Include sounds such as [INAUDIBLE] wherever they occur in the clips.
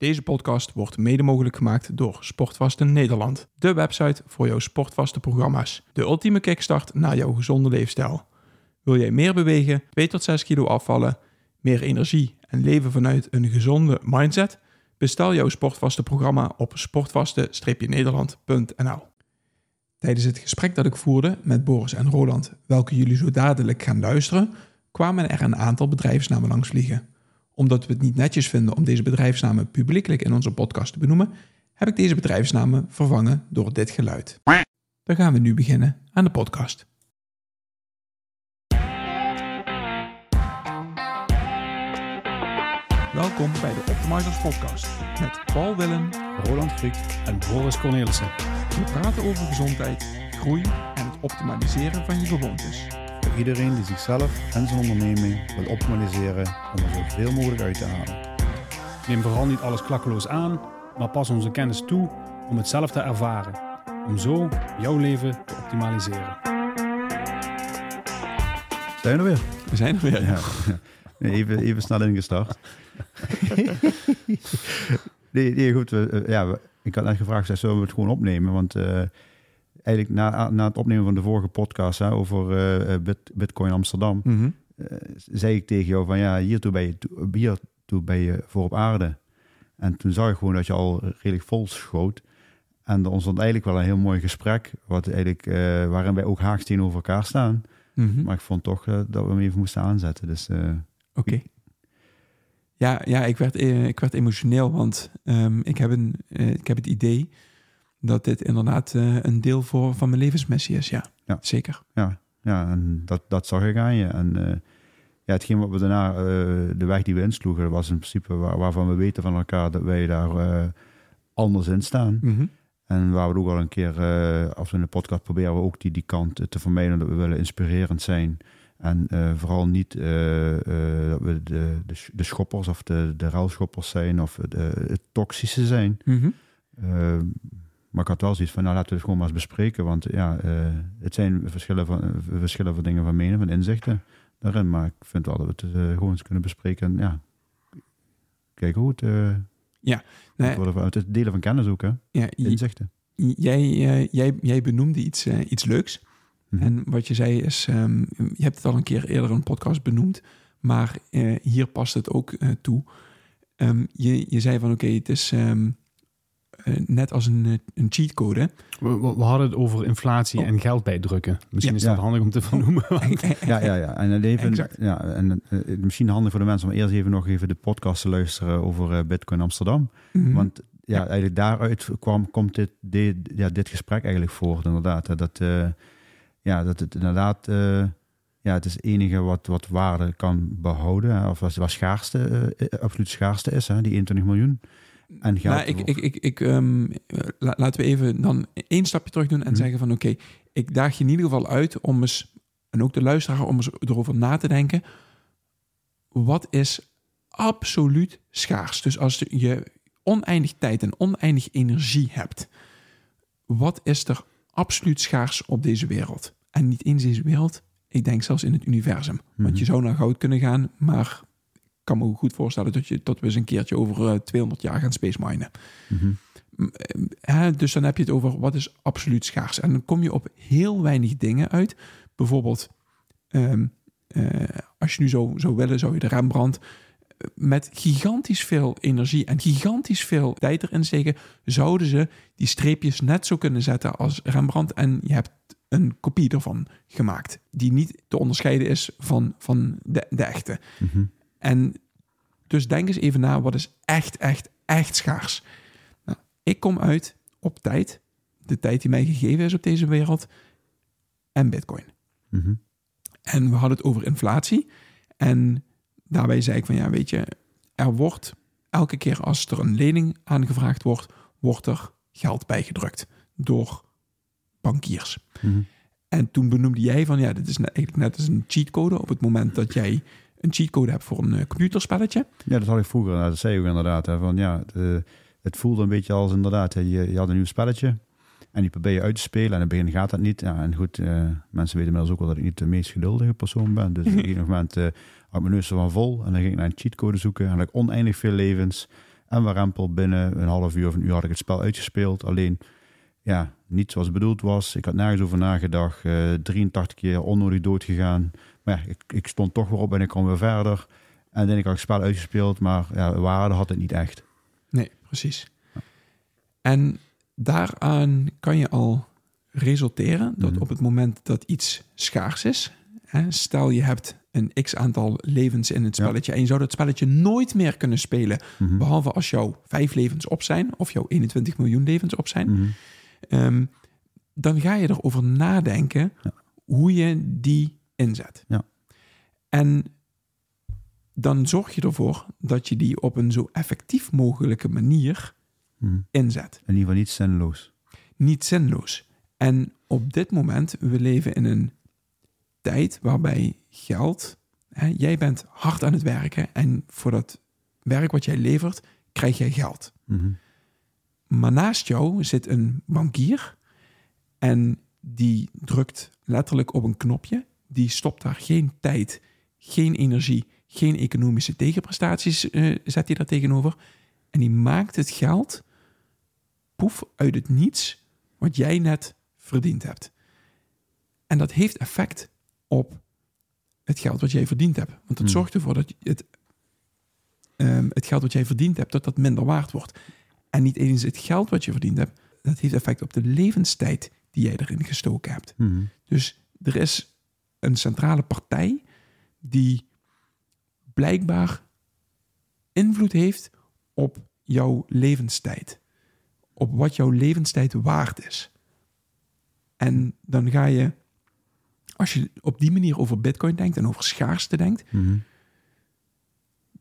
Deze podcast wordt mede mogelijk gemaakt door Sportvasten Nederland, de website voor jouw sportvaste programma's. De ultieme kickstart naar jouw gezonde leefstijl. Wil jij meer bewegen, 2 tot 6 kilo afvallen, meer energie en leven vanuit een gezonde mindset? Bestel jouw sportvaste programma op sportvaste-nederland.nl. Tijdens het gesprek dat ik voerde met Boris en Roland, welke jullie zo dadelijk gaan luisteren, kwamen er een aantal bedrijfsnamen langs vliegen. Omdat we het niet netjes vinden om deze bedrijfsnamen publiekelijk in onze podcast te benoemen, heb ik deze bedrijfsnamen vervangen door dit geluid. Dan gaan we nu beginnen aan de podcast. Welkom bij de Optimizers Podcast met Paul Willem, Roland Griek en Boris Cornelissen. We praten over gezondheid, groei en het optimaliseren van je gewoontes. Voor iedereen die zichzelf en zijn onderneming wil optimaliseren om er zoveel mogelijk uit te halen. Neem vooral niet alles klakkeloos aan, maar pas onze kennis toe om het zelf te ervaren. Om zo jouw leven te optimaliseren. Zijn we er weer? We zijn er weer. Ja. Even, even snel ingestart. [LAUGHS] nee, nee, goed. We, eh, ja, we- ik had net gevraagd, zullen we het gewoon opnemen? Want eh, eigenlijk na, na het opnemen van de vorige podcast hè, over eh, eh, Bit- Bitcoin Amsterdam, eh, zei ik tegen jou van ja, hiertoe ben je, to- hiertoe ben je voor op aarde. En toen zag ik gewoon dat je al redelijk vol schoot. En er ontstond eigenlijk wel een heel mooi gesprek, wat eigenlijk, eh, waarin wij ook haaks tegenover elkaar staan. Mhm. Maar ik vond toch dat we hem even moesten aanzetten. Dus Oké. Ja, ja ik, werd, ik werd emotioneel, want ehm, ik, heb een, ik heb het idee dat dit inderdaad eh, een deel voor, van mijn levensmissie is. Ja, Ja. zeker. ja, ja en dat, dat zag ik aan je. En eh, ja, hetgeen wat we daarna, eh, de weg die we insloegen, was in principe waar, waarvan we weten van elkaar dat wij daar anders in staan. Mhm. En waar we ook al een keer, als we in de podcast proberen we ook die, die kant te vermijden, dat we willen inspirerend zijn. En vooral niet dat we de, de, sch- de schoppers of de, de ruilschoppers zijn of de, het toxische zijn. Eh, maar ik had wel zoiets van, nou laten we het gewoon maar eens bespreken. Want ja, eh, het zijn verschillen van, eh, verschillen van dingen van mening, van inzichten daarin. Maar ik vind wel dat we het eh, gewoon eens kunnen bespreken. En ja, kijken hoe het... Ja, nee. het worden- het delen van kennis ook, hè? Ja, Inzichten. jij, jij, jij benoemde iets, iets leuks. Mhm. En wat je zei is, ehm, je hebt het al een keer eerder in een podcast benoemd, maar hier past het ook toe. Ehm, je, je zei van oké, het is ehm, eh, net als een, eh, een cheatcode. We, we, we hadden het over inflatie Oh. en geld bijdrukken. Misschien Ja. is dat Ja. handig om te vernoemen. [LAUGHS] want- Ja, ja, ja. En, het even, Exact. ja, en eh, misschien handig voor de mensen om eerst even nog even de podcast te luisteren over eh, Bitcoin Amsterdam. Mhm. Want ja, Ja. eigenlijk daaruit kwam, komt dit, dit, ja, dit gesprek eigenlijk voort, inderdaad. Hè, Dat, eh, ja, dat het inderdaad, eh, ja, het is het enige wat, wat waarde kan behouden. Hè, of wat, wat schaarste, eh, absoluut schaarste is, hè, die 21 miljoen. En. Nou, ik, ik, ik, ik, ehm, la- laten we even dan één stapje terug doen en Mhm. zeggen van oké, ik daag je in ieder geval uit om eens, en ook de luisteraar, om eens erover na te denken. Wat is absoluut schaars? Dus als je oneindig tijd en oneindig energie hebt, wat is er absoluut schaars op deze wereld? En niet eens deze wereld, ik denk zelfs in het universum. Want Mhm. je zou naar goud kunnen gaan, maar kan me goed voorstellen dat, je, dat we eens een keertje over eh, 200 jaar gaan space minen. Mhm. Hè, dus dan heb je het over wat is absoluut schaars. En dan kom je op heel weinig dingen uit. Bijvoorbeeld, ehm, eh, als je nu zo zou willen, zou je de Rembrandt eh, met gigantisch veel energie en gigantisch veel tijd erin steken, zouden ze die streepjes net zo kunnen zetten als Rembrandt. En je hebt een kopie ervan gemaakt, die niet te onderscheiden is van, van de, de echte. Mhm. En dus denk eens even na, wat is echt, echt, echt schaars? Nou, ik kom uit op tijd, de tijd die mij gegeven is op deze wereld, en bitcoin. Mhm. En we hadden het over inflatie. En daarbij zei ik van, ja, weet je, er wordt elke keer als er een lening aangevraagd wordt, wordt er geld bijgedrukt door bankiers. Mhm. En toen benoemde jij van, ja, dit is eigenlijk net als een cheatcode. Op het moment dat jij een cheatcode hebt voor een eh, computerspelletje, Ja, dat had ik vroeger. Nou, dat zei je ook inderdaad. Hè, van, ja, het, eh, het voelde een beetje als inderdaad. hè, je, je had een nieuw spelletje. En die probeer je uit te spelen. En in het begin gaat dat niet. Ja, en goed, eh, mensen weten inmiddels ook wel dat ik niet de meest geduldige persoon ben. Dus [LAUGHS] op een gegeven moment eh had ik mijn neus ervan vol. En dan ging ik naar een cheatcode zoeken. En had ik oneindig veel levens. En warempel binnen een half uur of een uur had ik het spel uitgespeeld. Alleen, ja, niet zoals het bedoeld was. Ik had nergens over nagedacht. Eh 83 keer onnodig dood gegaan. Maar ja, ik, ik stond toch weer op en ik kwam weer verder. En dan had ik het spel uitgespeeld, maar ja, waarde had het niet echt. Nee, precies. En daaraan kan je al resulteren dat Mhm. op het moment dat iets schaars is, hè, stel je hebt een x aantal levens in het Ja. spelletje en je zou dat spelletje nooit meer kunnen spelen, Mhm. behalve als jouw vijf levens op zijn of jouw 21 miljoen levens op zijn, Mhm. Ehm, dan ga je erover nadenken Ja. hoe je die inzet. Ja. En dan zorg je ervoor dat je die op een zo effectief mogelijke manier Mhm. inzet. In ieder geval niet zinloos. Niet zinloos. En op dit moment, we leven in een tijd waarbij geld, hè, jij bent hard aan het werken en voor dat werk wat jij levert, krijg jij geld. Mhm. Maar naast jou zit een bankier en die drukt letterlijk op een knopje. Die stopt daar geen tijd, geen energie, geen economische tegenprestaties eh, zet hij daar tegenover. En die maakt het geld poef uit het niets wat jij net verdiend hebt. En dat heeft effect op het geld wat jij verdiend hebt. Want dat Hmm. zorgt ervoor dat het, ehm, het geld wat jij verdiend hebt, dat dat minder waard wordt. En niet eens het geld wat je verdiend hebt, dat heeft effect op de levenstijd die jij erin gestoken hebt. Mhm. Dus er is een centrale partij die blijkbaar invloed heeft op jouw levenstijd. Op wat jouw levenstijd waard is. En dan ga je, als je op die manier over Bitcoin denkt en over schaarste denkt, Mhm.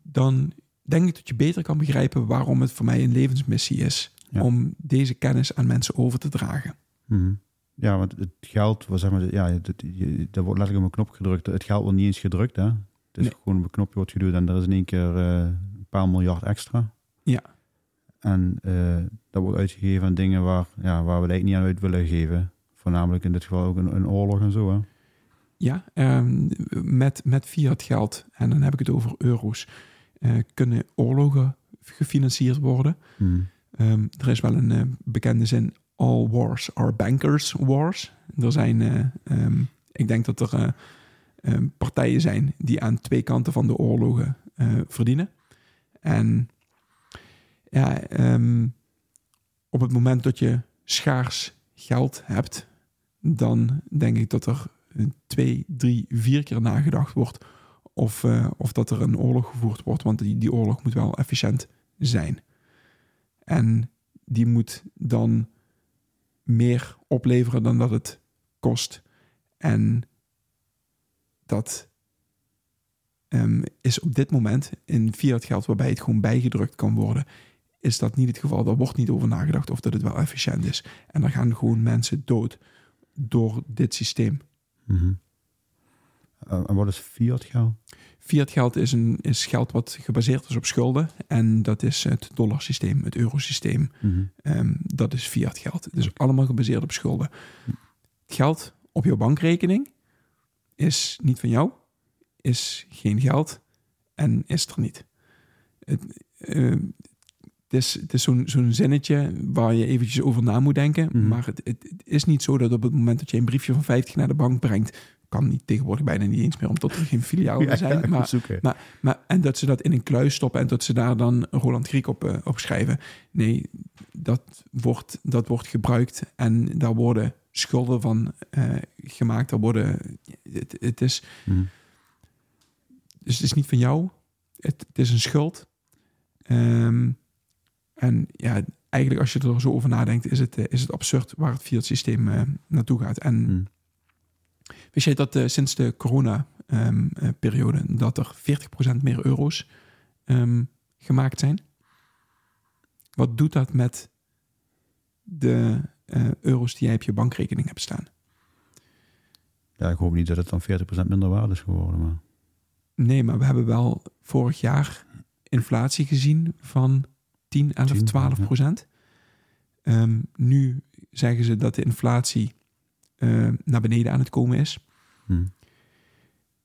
dan denk ik dat je beter kan begrijpen waarom het voor mij een levensmissie is Ja. om deze kennis aan mensen over te dragen. Mhm. Ja, want het geld, wat zeg maar, ja, je, er wordt letterlijk op een knop gedrukt. Het geld wordt niet eens gedrukt, hè? Het is Nee. gewoon op een knopje wordt geduwd en er is in één keer eh, een paar miljard extra. Ja. En eh, dat wordt uitgegeven aan dingen waar, ja, waar we het eigenlijk niet aan uit willen geven. Voornamelijk in dit geval ook een, een oorlog en zo, hè? Ja, ehm, met, met fiat geld, en dan heb ik het over euro's, eh, kunnen oorlogen gefinancierd worden. Mhm. Ehm, er is wel een bekende zin, all wars are bankers wars. Er zijn, eh, ehm, ik denk dat er eh, ehm, partijen zijn die aan twee kanten van de oorlogen eh, verdienen. En ja, ehm, op het moment dat je schaars geld hebt, dan denk ik dat er twee, drie, vier keer nagedacht wordt of, of dat er een oorlog gevoerd wordt. Want die, die oorlog moet wel efficiënt zijn. En die moet dan meer opleveren dan dat het kost. En dat ehm, is op dit moment in fiat geld waarbij het gewoon bijgedrukt kan worden, is dat niet het geval. Daar wordt niet over nagedacht of dat het wel efficiënt is. En dan gaan gewoon mensen dood door dit systeem. Mhm. En wat is fiat geld? Fiat geld is, een, is geld wat gebaseerd is op schulden. En dat is het dollarsysteem, het eurosysteem. Mhm. Ehm, dat is fiat geld. Het is allemaal gebaseerd op schulden. Het geld op jouw bankrekening is niet van jou, is geen geld en is er niet. Het, ehm, het is, het is zo'n zo'n zinnetje waar je eventjes over na moet denken. Mhm. Maar het, het, het is niet zo dat op het moment dat je een briefje van 50 naar de bank brengt, kan niet tegenwoordig bijna niet eens meer, omdat er geen filialen [LAUGHS] Ja, zijn. ja, maar, maar, maar, en dat ze dat in een kluis stoppen en dat ze daar dan Roland Griek op, op schrijven. Nee, dat wordt, dat wordt gebruikt en daar worden schulden van eh, gemaakt. Daar worden, het, het, is, Mhm. dus het is niet van jou. Het, het is een schuld. Ehm, en ja, eigenlijk als je er zo over nadenkt, is het, eh, is het absurd waar het fiat systeem eh, naartoe gaat. En Mhm. Wist jij dat eh, sinds de corona-periode dat er 40% meer euro's ehm, gemaakt zijn? Wat doet dat met de euro's die jij op je bankrekening hebt staan? Ja, ik hoop niet dat het dan 40% minder waard is geworden. Maar... Nee, maar we hebben wel vorig jaar inflatie gezien van 10, 11, 10, 12 procent. Ehm, nu zeggen ze dat de inflatie eh, naar beneden aan het komen is. Mhm.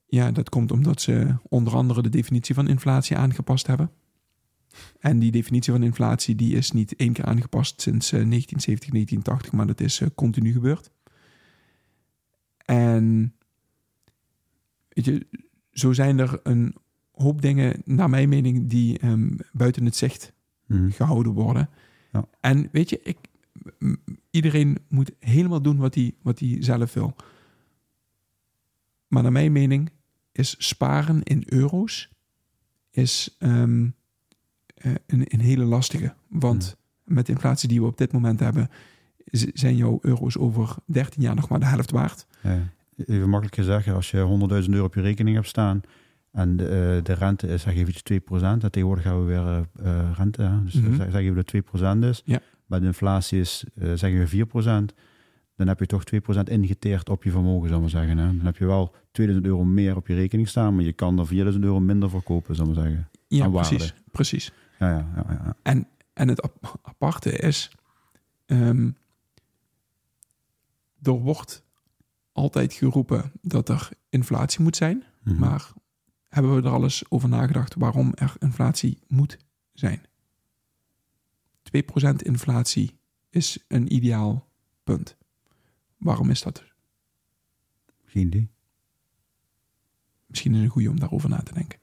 Ja, dat komt omdat ze onder andere de definitie van inflatie aangepast hebben. En die definitie van inflatie die is niet één keer aangepast sinds eh, 1970, 1980, maar dat is eh, continu gebeurd. En weet je, zo zijn er een hoop dingen, naar mijn mening, die ehm, buiten het zicht Mhm. gehouden worden. Ja. En weet je, ik, iedereen moet helemaal doen wat hij, wat zelf wil. Maar naar mijn mening is sparen in euro's is ehm, eh, een, een hele lastige. Want met de inflatie die we op dit moment hebben, zijn jouw euro's over 13 jaar nog maar de helft waard. Ja. Even makkelijk gezegd, als je 100.000 euro op je rekening hebt staan en de, eh, de rente is, zeg even 2%, en tegenwoordig hebben we weer eh, rente, hè? dus Mhm. zeg, zeg even dat 2% is, Ja. maar de inflatie is, eh, zeggen we 4%, dan heb je toch 2% ingeteerd op je vermogen, ik maar zeggen. Hè? Dan heb je wel 2000 euro meer op je rekening staan, maar je kan er 4000 euro minder verkopen, ik maar zeggen. Ja, precies. precies. Ja, ja, ja. ja. En, en het ap- aparte is, ehm, er wordt altijd geroepen dat er inflatie moet zijn, Mhm. maar hebben we er al eens over nagedacht waarom er inflatie moet zijn? 2% inflatie is een ideaal punt. Waarom is dat? Geen idee. Misschien is het een goede om daarover na te denken.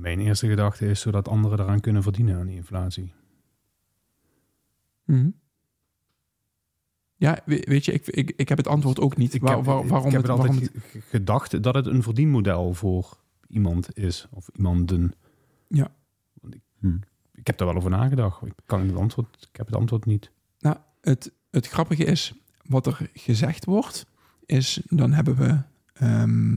Mijn eerste gedachte is zodat anderen eraan kunnen verdienen aan die inflatie. Mhm. Ja, we- weet je, ik, ik, ik heb het antwoord ook niet. Ik Waar- heb, waar- waarom ik heb het, waarom altijd het- ge- gedacht dat het een verdienmodel voor iemand is. Of iemanden. Ja. Want ik, Hm. ik heb daar wel over nagedacht. Ik, kan het antwoord, ik heb het antwoord niet. Nou, het, het grappige is, wat er gezegd wordt, is dan hebben we. ehm,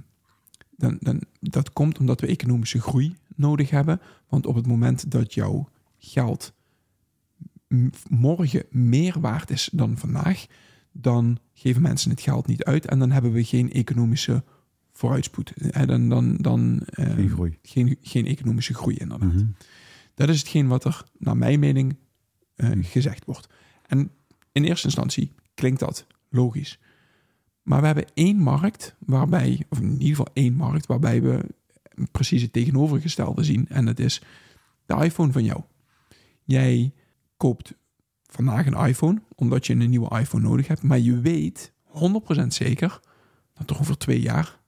dan, dan, dat komt omdat we economische groei nodig hebben. Want op het moment dat jouw geld morgen meer waard is dan vandaag, dan geven mensen het geld niet uit en dan hebben we geen economische vooruitspoed. En dan, dan, dan, ehm, Geen groei. Geen, geen economische groei inderdaad. Mhm. Dat is hetgeen wat er, naar mijn mening, eh, Hmm. gezegd wordt. En in eerste instantie klinkt dat logisch. Maar we hebben één markt waarbij, of in ieder geval één markt waarbij we precies het tegenovergestelde zien. En dat is de iPhone van jou. Jij koopt vandaag een iPhone omdat je een nieuwe iPhone nodig hebt. Maar je weet 100% zeker dat er over twee jaar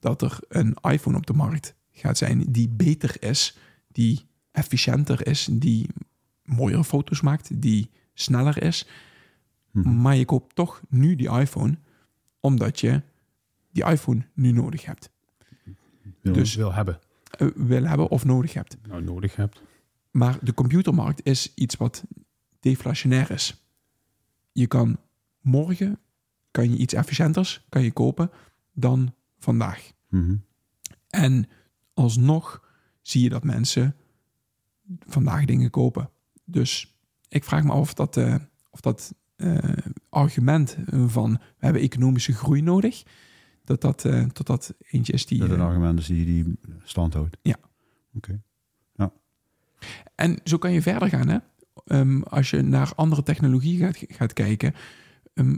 dat er een iPhone op de markt gaat zijn die beter is, die efficiënter is, die mooiere foto's maakt, die sneller is. Mhm. Maar je koopt toch nu die iPhone omdat je die iPhone nu nodig hebt. Dus- wil hebben. Eh, wil hebben of nodig hebt. Nou, nodig hebt. Maar de computermarkt is iets wat deflationair is. Je kan morgen kan je iets efficiënters kan je kopen dan vandaag. Mhm. En alsnog zie je dat mensen vandaag dingen kopen. Dus ik vraag me af of dat, eh, of dat eh, argument van we hebben economische groei nodig, dat dat, eh, dat, dat eentje is die. Dat een argument is die, die stand houdt. Ja. Oké. En zo kan je verder gaan, hè? Ehm, als je naar andere technologie gaat, kijken. ehm,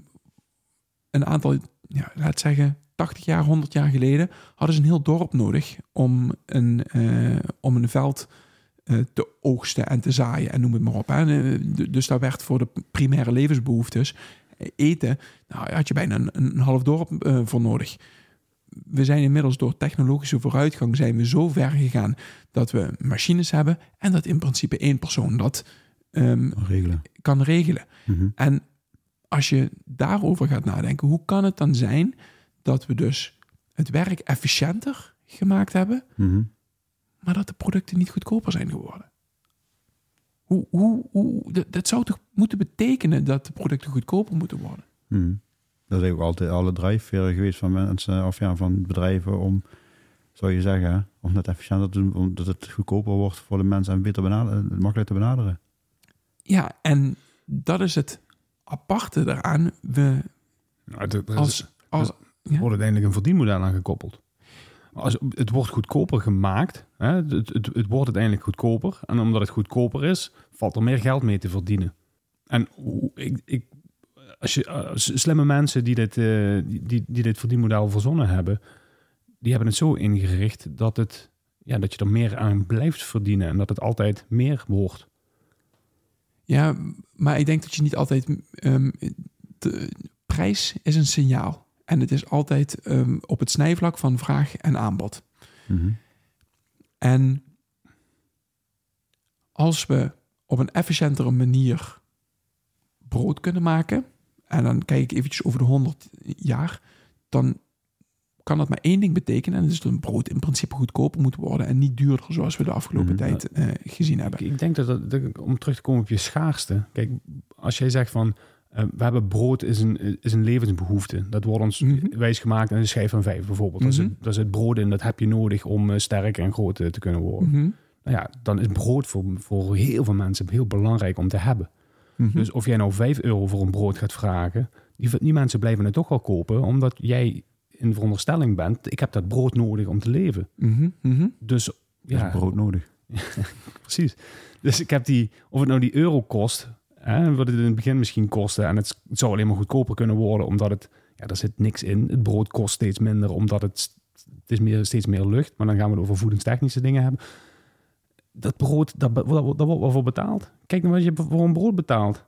een aantal, ja, laat zeggen, 80 jaar, 100 jaar geleden hadden ze een heel dorp nodig om een, eh, om een veld eh, te oogsten en te zaaien en noem het maar op. Dus daar werd voor de primaire levensbehoeftes eh, eten, nou, had je bijna een, een half dorp voor nodig. We zijn inmiddels door technologische vooruitgang zijn we zo ver gegaan dat we machines hebben en dat in principe één persoon dat ehm, Regelen. kan regelen. Mhm. En als je daarover gaat nadenken, hoe kan het dan zijn dat we dus het werk efficiënter gemaakt hebben, Mhm. maar dat de producten niet goedkoper zijn geworden? Hoe, hoe, hoe, dat, dat zou toch moeten betekenen dat de producten goedkoper moeten worden? Mhm. Dat is ook altijd alle drijfveren geweest van mensen, of ja, van bedrijven om, zou je zeggen, om dat efficiënter te doen, omdat het goedkoper wordt voor de mensen en beter benaderen, makkelijker te benaderen. Ja, en dat is het aparte daaraan. We Nou, het, er is- als, als, er ja? wordt uiteindelijk een verdienmodel aan gekoppeld. Als, het wordt goedkoper gemaakt. Hè? Het, het, het wordt uiteindelijk goedkoper. En omdat het goedkoper is, valt er meer geld mee te verdienen. En hoe- ik, ik, als je, als slimme mensen die dit, eh, die, die, die dit verdienmodel verzonnen hebben, die hebben het zo ingericht dat het ja, dat je er meer aan blijft verdienen en dat het altijd meer wordt. Ja, maar ik denk dat je niet altijd. ehm, de prijs is een signaal. En het is altijd ehm, op het snijvlak van vraag en aanbod. Mhm. En als we op een efficiëntere manier brood kunnen maken, en dan kijk ik eventjes over de 100 jaar, dan kan dat maar één ding betekenen. En dat is dat een brood in principe goedkoper moet worden en niet duurder zoals we de afgelopen Mhm. tijd eh, gezien hebben. Ik, ik denk dat, dat, dat- om terug te komen op je schaarste. Kijk, als jij zegt van eh, we hebben brood is een, is een levensbehoefte. Dat wordt ons Mhm. wijsgemaakt in een schijf van vijf bijvoorbeeld. Daar, Mhm. zit, daar zit brood in, dat heb je nodig om eh, sterk en groot te kunnen worden. Mhm. Nou ja, dan is brood voor, voor heel veel mensen heel belangrijk om te hebben. Mhm. Dus of jij nou 5 euro voor een brood gaat vragen, die, die mensen blijven het toch wel kopen, omdat jij in veronderstelling bent, ik heb dat brood nodig om te leven. Mhm. Mhm. Dus ja, brood nodig. [LAUGHS] precies. Dus ik heb die, of het nou die euro kost, hè, wat het in het begin misschien kostte, en het, het zou alleen maar goedkoper kunnen worden, omdat het, ja, daar zit niks in. Het brood kost steeds minder, omdat het, het is meer, steeds meer lucht, maar dan gaan we het over voedingstechnische dingen hebben. Dat brood, dat, daar wordt wel voor betaald. Kijk naar wat je voor een brood betaalt.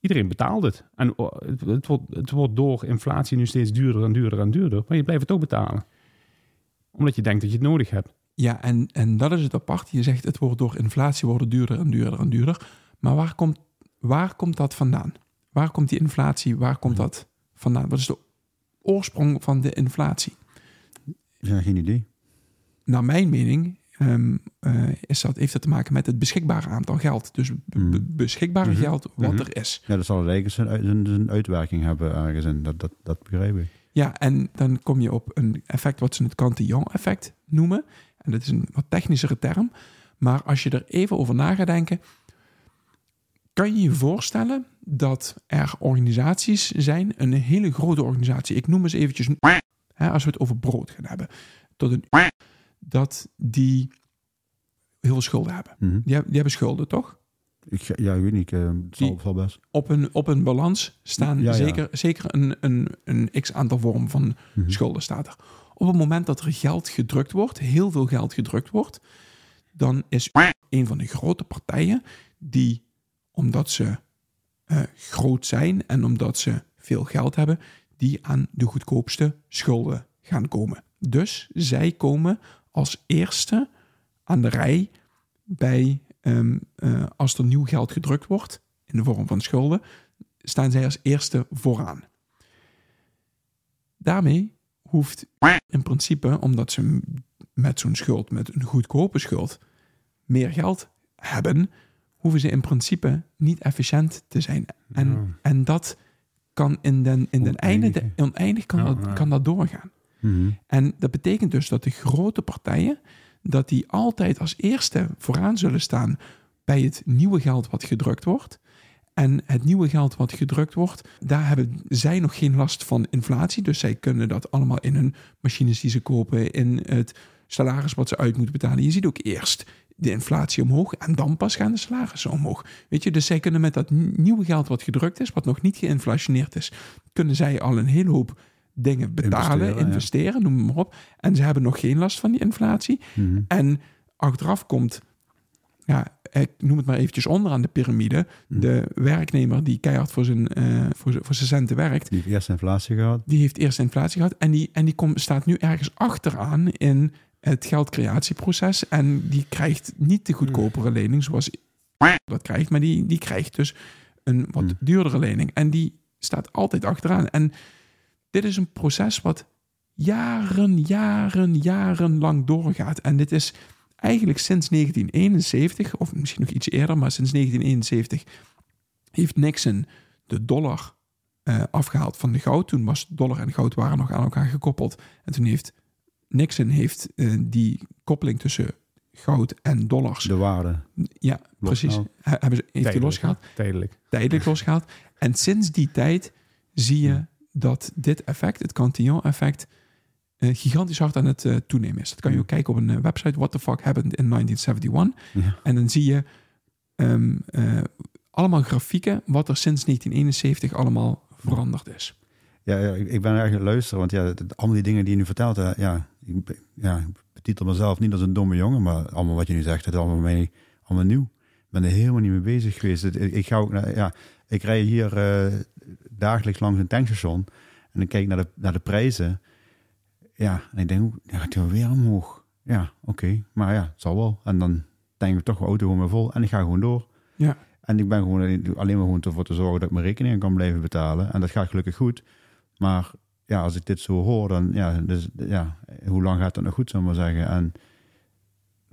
Iedereen betaalt het. En oh, het, het, wordt, het wordt door inflatie nu steeds duurder en duurder en duurder. Maar je blijft het ook betalen. Omdat je denkt dat je het nodig hebt. Ja, en, en dat is het apart. Je zegt het wordt door inflatie worden duurder en duurder en duurder. Maar waar komt, waar komt dat vandaan? Waar komt die inflatie? Waar komt dat vandaan? Wat is de oorsprong van de inflatie? Ja, geen idee. Naar mijn mening eh, is dat, heeft dat te maken met het beschikbare aantal geld. Dus Mhm. be- beschikbare Mhm. geld wat Mhm. er is. Ja, dat zal uit- een, een uitwerking hebben ergens in. Dat, dat, dat begrijp ik. Ja, en dan kom je op een effect wat ze het Cantillon-effect noemen. En dat is een wat technischere term. Maar als je er even over na gaat denken, kan je je voorstellen dat er organisaties zijn, een hele grote organisatie. Ik noem eens eventjes, hè, als we het over brood gaan hebben, tot een, dat die heel veel schulden hebben. Mhm. Die, hebben- die hebben schulden, toch? Ik, ja, ik weet niet. eh, zal, zal best. Op een, op een balans staan Ja, ja. zeker, zeker een, een, een x-aantal vorm van Mhm. schulden staat er. Op het moment dat er geld gedrukt wordt, heel veel geld gedrukt wordt, dan is een van de grote partijen die, omdat ze eh, groot zijn en omdat ze veel geld hebben, die aan de goedkoopste schulden gaan komen. Dus zij komen als eerste aan de rij bij, ehm, eh, als er nieuw geld gedrukt wordt in de vorm van schulden, staan zij als eerste vooraan. Daarmee hoeft in principe, omdat ze met zo'n schuld, met een goedkope schuld, meer geld hebben, hoeven ze in principe niet efficiënt te zijn. En, Ja. en dat kan in den, in den einde, Oneindig, de, oneindig kan, Ja, dat, kan dat doorgaan. Mhm. En dat betekent dus dat de grote partijen, dat die altijd als eerste vooraan zullen staan bij het nieuwe geld wat gedrukt wordt. En het nieuwe geld wat gedrukt wordt, daar hebben zij nog geen last van inflatie. Dus zij kunnen dat allemaal in hun machines die ze kopen, in het salaris wat ze uit moeten betalen. Je ziet ook eerst de inflatie omhoog en dan pas gaan de salarissen omhoog. Weet je, dus zij kunnen met dat nieuwe geld wat gedrukt is, wat nog niet geïnflationeerd is, kunnen zij al een hele hoop dingen betalen, Investeren, investeren, ja. noem maar op. En ze hebben nog geen last van die inflatie. Mhm. En achteraf komt, ja, ik noem het maar eventjes onderaan de piramide, Mhm. de werknemer die keihard voor zijn, eh, voor, zijn- voor zijn centen werkt, Die heeft eerst inflatie gehad. die heeft eerst inflatie gehad en die, en die komt, staat nu ergens achteraan in het geldcreatieproces en die krijgt niet de goedkopere lening zoals dat krijgt, maar die, die krijgt dus een wat Hmm. duurdere lening en die staat altijd achteraan. En dit is een proces wat jaren, jaren, jaren lang doorgaat. En dit is eigenlijk sinds 1971, of misschien nog iets eerder, maar sinds 1971 heeft Nixon de dollar eh, afgehaald van de goud. Toen was dollar en goud waren nog aan elkaar gekoppeld. En toen heeft Nixon heeft, eh, die koppeling tussen goud en dollars, De waarde. ja, precies, he- hebben ze, heeft hij losgehaald? Tijdelijk. tijdelijk losgehaald. En sinds die tijd zie je dat dit effect, het Cantillon-effect, eh, gigantisch hard aan het eh, toenemen is. Dat kan je ook kijken op een eh, website, What the Fuck Happened in 1971. Ja. En dan zie je ehm, eh, allemaal grafieken wat er sinds 1971 allemaal veranderd is. Ja, ja, ik ben eigenlijk luisteren, want ja, allemaal die dingen die je nu vertelt, ja, ik, ja, ik betitel mezelf niet als een domme jongen, maar allemaal wat je nu zegt, het is allemaal mij allemaal nieuw. Ik ben er helemaal niet mee bezig geweest. Ik, ik ga ook naar, ja, ik rij hier dagelijks langs een tankstation en dan kijk ik naar de, naar de prijzen. Ja, en ik denk, dan gaat hij weer omhoog. Ja, oké, maar ja, het zal wel. En dan denk ik toch mijn auto gewoon weer vol en ik ga gewoon door. Ja. En ik ben gewoon alleen maar gewoon ervoor te zorgen dat ik mijn rekeningen kan blijven betalen. En dat gaat gelukkig goed. Maar ja, als ik dit zo hoor, dan ja, dus, ja hoe lang gaat dat nog goed, zullen we maar zeggen. En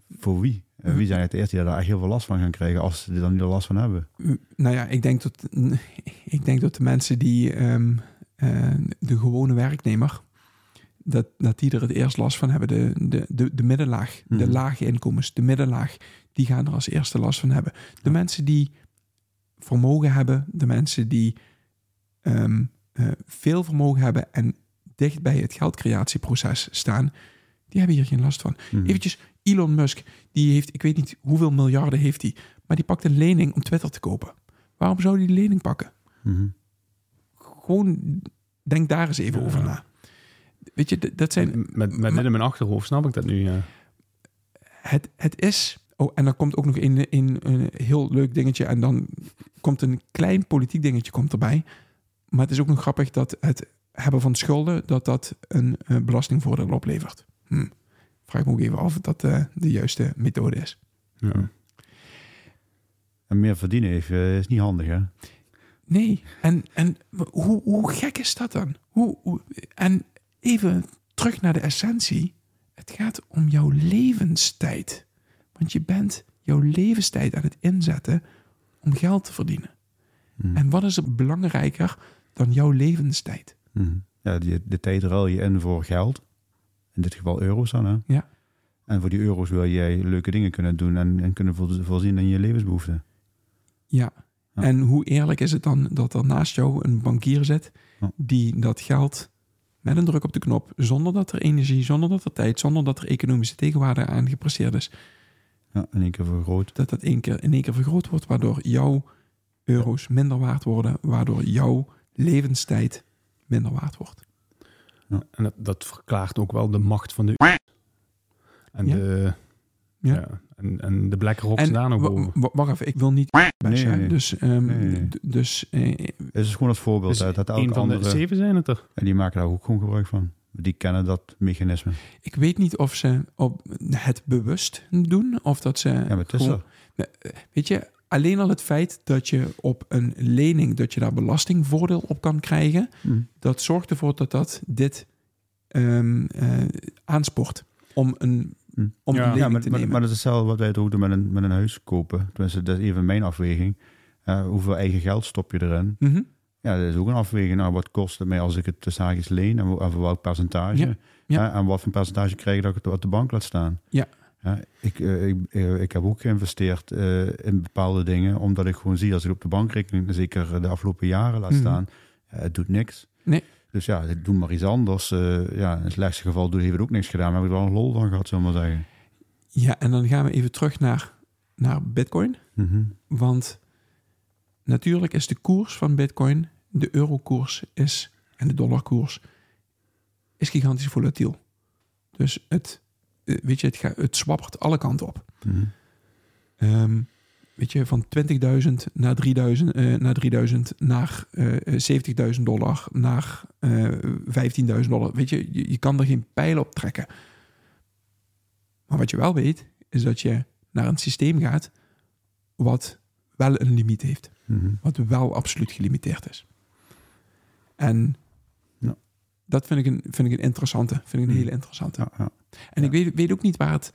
voor wie? Eh, Wie zijn het eerst die daar echt heel veel last van gaan krijgen als ze er dan niet last van hebben? Nou ja, ik denk dat, [LAUGHS] ik denk dat de mensen die ehm, eh, de gewone werknemer, dat, dat die er het eerst last van hebben. De, de, de, de middenlaag, de Mhm. lage inkomens, de middenlaag, die gaan er als eerste last van hebben. De Ja. mensen die vermogen hebben, de mensen die ehm, eh, veel vermogen hebben en dicht bij het geldcreatieproces staan, die hebben hier geen last van. Mhm. Eventjes, Elon Musk, die heeft, ik weet niet hoeveel miljarden heeft hij, maar die pakt een lening om Twitter te kopen. Waarom zou die lening pakken? Mhm. Gewoon, denk daar eens even Ja. over na. Weet je, dat zijn, Met, met maar- dit in mijn achterhoofd snap ik dat nu. Ja. het, het is, oh, en dan komt ook nog een, een, een heel leuk dingetje en dan komt een klein politiek dingetje komt erbij. Maar het is ook nog grappig dat het hebben van schulden, dat dat een eh, belastingvoordeel oplevert. Hm. Vraag ik me ook even af of dat eh, de juiste methode is. Ja. En meer verdienen heeft, eh, is niet handig, hè? Nee, en, en hoe, hoe gek is dat dan? Hoe, hoe- en even terug naar de essentie. Het gaat om jouw levenstijd. Want je bent jouw levenstijd aan het inzetten om geld te verdienen. Mhm. En wat is er belangrijker dan jouw levenstijd? Mhm. Ja, die, de tijd ruil je in voor geld. In dit geval euro's dan, hè? Ja. En voor die euro's wil jij leuke dingen kunnen doen en, en kunnen vo- voorzien in je levensbehoeften. Ja. Ja. En hoe eerlijk is het dan dat er naast jou een bankier zit Ja. die dat geld met een druk op de knop, zonder dat er energie, zonder dat er tijd, zonder dat er economische tegenwaarde aan gepresteerd is, Ja, in één keer vergroot. dat dat één keer, in één keer vergroot wordt, waardoor jouw euro's minder waard worden, waardoor jouw levenstijd minder waard wordt. En dat, dat verklaart ook wel de macht van de. En, Ja. de, Ja. ja. en, en de boven. wa- wacht even, ik wil niet hè. nee. Dus, ehm, Nee, dus eh, Het is gewoon het voorbeeld Dus hè, dat een van de andere... zeven zijn het er. En die maken daar ook gewoon gebruik van. Die kennen dat mechanisme. ik weet niet of ze op het bewust doen of dat ze. Ja, maar het is gewoon- er. Weet je, alleen al het feit dat je op een lening, dat je daar belastingvoordeel op kan krijgen, Hm. dat zorgt ervoor dat dat dit ehm, eh, aanspoort om een, Hm. om Ja. een lening Ja, maar, te maar, nemen. maar dat is hetzelfde wat wij het ook doen met een, met een huis kopen. Tenminste, dat is even mijn afweging. Eh, hoeveel eigen geld stop je erin? Mhm. Ja, dat is ook een afweging. Nou, wat kost het mij als ik het tussen haakjes leen? En, voor welk percentage? Ja, ja. en wat voor percentage krijg ik dat ik het op de bank laat staan? Ja. Ja, ik, eh, ik, eh, ik heb ook geïnvesteerd eh, in bepaalde dingen, omdat ik gewoon zie als ik op de bankrekening, zeker de afgelopen jaren laat Mhm. staan, het doet niks. Nee. Dus ja, doe maar iets anders. Ja, in het slechtste geval doe, heeft het ook niks gedaan, maar heb ik er wel een lol van gehad, zullen we maar zeggen. Ja, en dan gaan we even terug naar, naar Bitcoin. Mhm. Want natuurlijk is de koers van Bitcoin, de eurokoers is en de dollarkoers is gigantisch volatiel. Dus het, weet je, het, gaat, het alle kanten op. Mhm. Ehm, weet je, van 20.000 naar 3000, eh, naar 3000 naar eh, 70.000 dollar, naar eh 15.000 dollar. Weet je, je, je kan er geen pijl op trekken. Maar wat je wel weet, is dat je naar een systeem gaat wat wel een limiet heeft. Mhm. Wat wel absoluut gelimiteerd is. En. Dat vind ik, een, vind ik een interessante. Vind ik een Mm. hele interessante. Ja, ja. En ik weet, weet ook niet waar het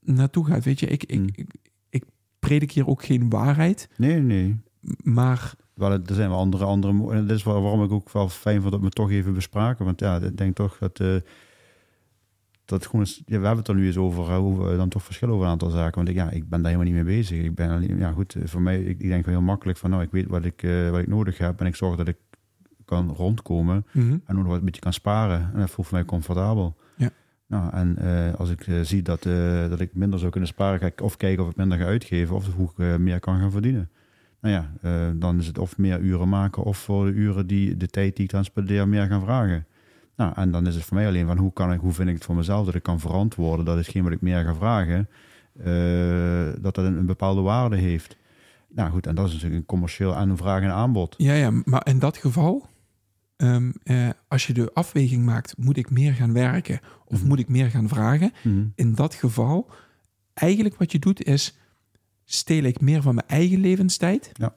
naartoe gaat. Weet je, ik, ik, Mm. ik, ik predik hier ook geen waarheid. Nee, nee. Maar Wel, er zijn wel andere, andere... En dat is waarom ik ook wel fijn vond dat we het toch even bespraken. Want ja, ik denk toch dat... eh, dat gewoon ja, we hebben het er nu eens over, hè, hoe we dan toch verschillen over een aantal zaken. Want ik, ja, ik ben daar helemaal niet mee bezig. Ik ben alleen, ja goed, eh, voor mij, ik, ik denk wel heel makkelijk van, nou, ik weet wat ik, eh, wat ik nodig heb en ik zorg dat ik kan rondkomen Mhm. en ook nog wat een beetje kan sparen. En dat voelt voor mij comfortabel. Ja. Nou, en eh, als ik eh, zie dat, eh, dat ik minder zou kunnen sparen, ga ik of kijken of ik minder ga uitgeven of hoe ik meer kan gaan verdienen. Nou ja, dan is het of meer uren maken of voor de uren die de tijd die ik dan spendeer meer gaan vragen. Nou, en dan is het voor mij alleen van hoe, kan ik, hoe vind ik het voor mezelf dat ik kan verantwoorden dat hetgeen wat ik meer ga vragen, dat dat een, een bepaalde waarde heeft. Nou goed, en dat is natuurlijk een commercieel een vraag en aanbod. Ja, ja, maar in dat geval, ehm, eh, als je de afweging maakt, moet ik meer gaan werken of Mhm. moet ik meer gaan vragen? Mhm. In dat geval, eigenlijk wat je doet is, steel ik meer van mijn eigen levenstijd? Ja.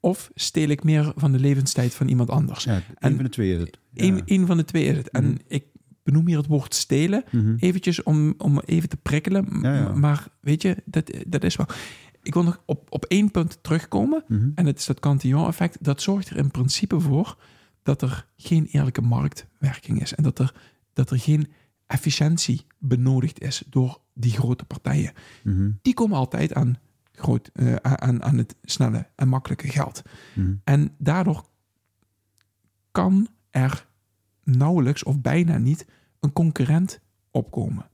Of steel ik meer van de levenstijd van iemand anders? Ja, En- een van de twee is het. Ja. Één van de twee is het. En Mhm. ik benoem hier het woord stelen, eventjes om, om even te prikkelen. Ja. Maar weet je, dat, dat is wel... Ik wil nog op, op één punt terugkomen. En het is dat Cantillon-effect. Dat zorgt er in principe voor dat er geen eerlijke marktwerking is. En dat er, dat er geen efficiëntie benodigd is door die grote partijen. Mhm. Die komen altijd aan, groot, eh, aan, aan het snelle en makkelijke geld. Mhm. En daardoor kan er nauwelijks of bijna niet een concurrent opkomen.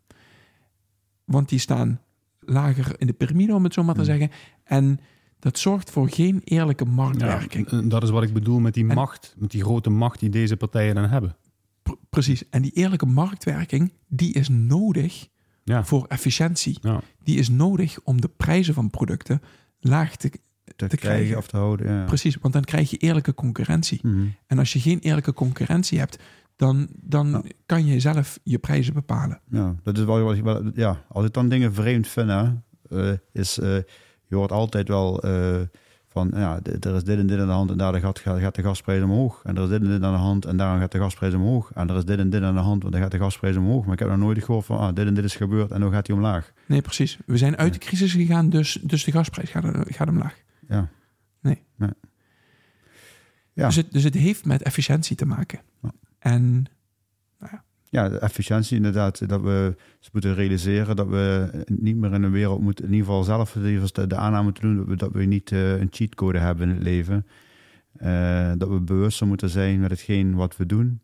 Want die staan lager in de piramide, om het zo maar te Hmm. zeggen. En dat zorgt voor geen eerlijke Ja, marktwerking. en dat is wat ik bedoel met die En- macht, met die grote macht die deze partijen dan hebben. Precies. En die eerlijke marktwerking, die is nodig Ja. voor efficiëntie. Ja. Die is nodig om de prijzen van producten laag te... Te, te krijgen of te houden. Ja. Precies, want dan krijg je eerlijke concurrentie. Mhm. En als je geen eerlijke concurrentie hebt, dan, dan Ja. kan je zelf je prijzen bepalen. Ja, dat is wel wat ik wel. Ja, als ik dan dingen vreemd vind, hè, eh, is eh, je hoort altijd wel eh, van ja, er is dit en dit aan de hand en daar gaat, gaat, gaat de gasprijs omhoog. En er is dit en dit aan de hand en daarom gaat de gasprijs omhoog. En er is dit en dit aan de hand, want dan gaat de gasprijs omhoog. Maar ik heb nog nooit gehoord van ah, dit en dit is gebeurd en dan gaat hij omlaag. Nee, precies. We zijn uit de crisis gegaan, dus, dus de gasprijs gaat, gaat omlaag. Ja. Nee. nee. Ja. Dus, het, dus het heeft met efficiëntie te maken. Ja. En Ja, de efficiëntie inderdaad. Dat we moeten realiseren dat we niet meer in een wereld moeten, in ieder geval zelf de, aanname moeten doen dat we, niet eh, een cheatcode hebben in het leven. Eh, dat we bewuster moeten zijn met hetgeen wat we doen.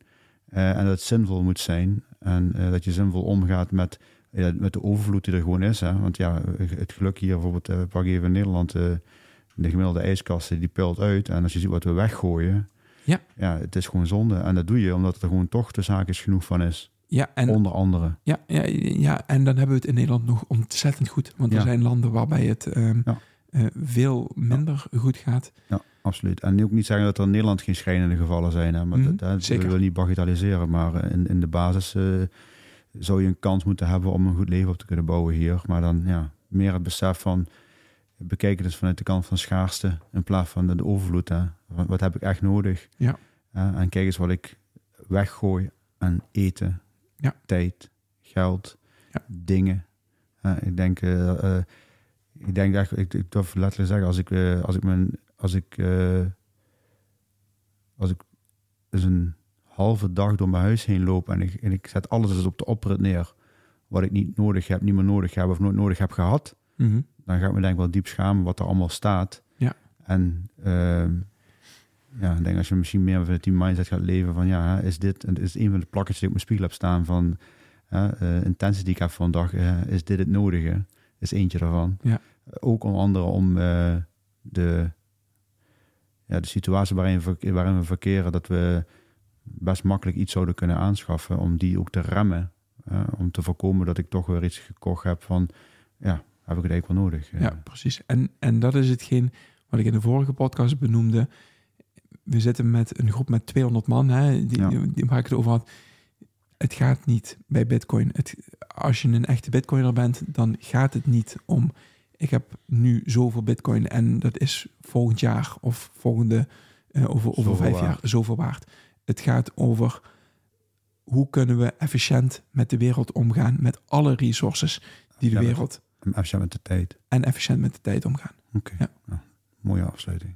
Eh, en dat het zinvol moet zijn. En eh, dat je zinvol omgaat met, met de overvloed die er gewoon is. Hè? Want ja, het geluk hier bijvoorbeeld, eh, pak even in Nederland, eh, de gemiddelde ijskasten, die pult uit. En als je ziet wat we weggooien, Ja. ja, het is gewoon zonde. En dat doe je omdat er gewoon toch de zaakjes genoeg van is. ja, en, Onder andere. ja, ja, ja, en dan hebben we het in Nederland nog ontzettend goed. Want er Ja. zijn landen waarbij het ehm, Ja. eh, veel minder goed gaat. Ja, absoluut. En ook niet zeggen dat er in Nederland geen schrijnende gevallen zijn. Hè? Maar Mhm, dat, dat zeker. wil niet bagatelliseren. Maar in, in de basis eh, zou je een kans moeten hebben om een goed leven op te kunnen bouwen hier. Maar dan ja, meer het besef van het eens vanuit de kant van schaarste in plaats van de, de overvloed. Hè? Wat, wat heb ik echt nodig? Ja. Hè? en kijk eens wat ik weggooi aan eten, Ja. tijd, geld, Ja. dingen. Hè, ik denk, eh, ik denk echt, ik, ik durf letterlijk zeggen, als ik, eh, als ik mijn, als ik, als ik dus een halve dag door mijn huis heen loop en ik, en ik zet alles dus op de oprit neer, wat ik niet nodig heb, niet meer nodig heb of nooit nodig heb gehad, Mhm. Dan ga ik me denk ik wel diep schamen wat er allemaal staat. Ja. En ehm, ja, ik denk als je misschien meer vanuit die mindset gaat leven van ja, is dit, is een van de plakketjes die ik op mijn spiegel heb staan van hè, eh, intentie die ik heb voor een dag, eh, is dit het nodige? Is eentje daarvan. Ja. Ook onder andere om eh, de, ja, de situatie waarin, we- waarin we verkeren, dat we best makkelijk iets zouden kunnen aanschaffen, om die ook te remmen. om te voorkomen dat ik toch weer iets gekocht heb van, ja, heb ik het eigenlijk wel nodig? Ja, precies. En, en dat is hetgeen wat ik in de vorige podcast benoemde. We zitten met een groep met 200 man, hè, die, Ja. die, waar ik het over had. Het gaat niet bij Bitcoin. Het, als je een echte Bitcoiner bent, dan gaat het niet om. Ik heb nu zoveel Bitcoin en dat is volgend jaar of volgende eh, over, over vijf waard. jaar zoveel waard. Het gaat over hoe kunnen we efficiënt met de wereld omgaan, met alle resources die de Ja, wereld En Even met de tijd. en efficiënt met de tijd omgaan. Oké. Ja. Nou, mooie afsluiting.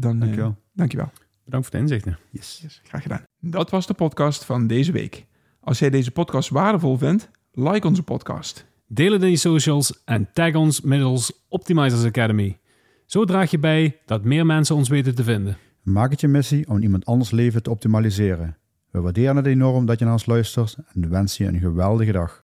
Dan, eh, Dankjewel. dankjewel. Bedankt voor de inzichten. Yes. Yes, graag gedaan. Dat was de podcast van deze week. Als jij deze podcast waardevol vindt, like onze podcast. Deel het in je socials en tag ons middels Optimizers Academy. Zo draag je bij dat meer mensen ons weten te vinden. Maak het je missie om iemand anders leven te optimaliseren. We waarderen het enorm dat je naar ons luistert en wensen je een geweldige dag.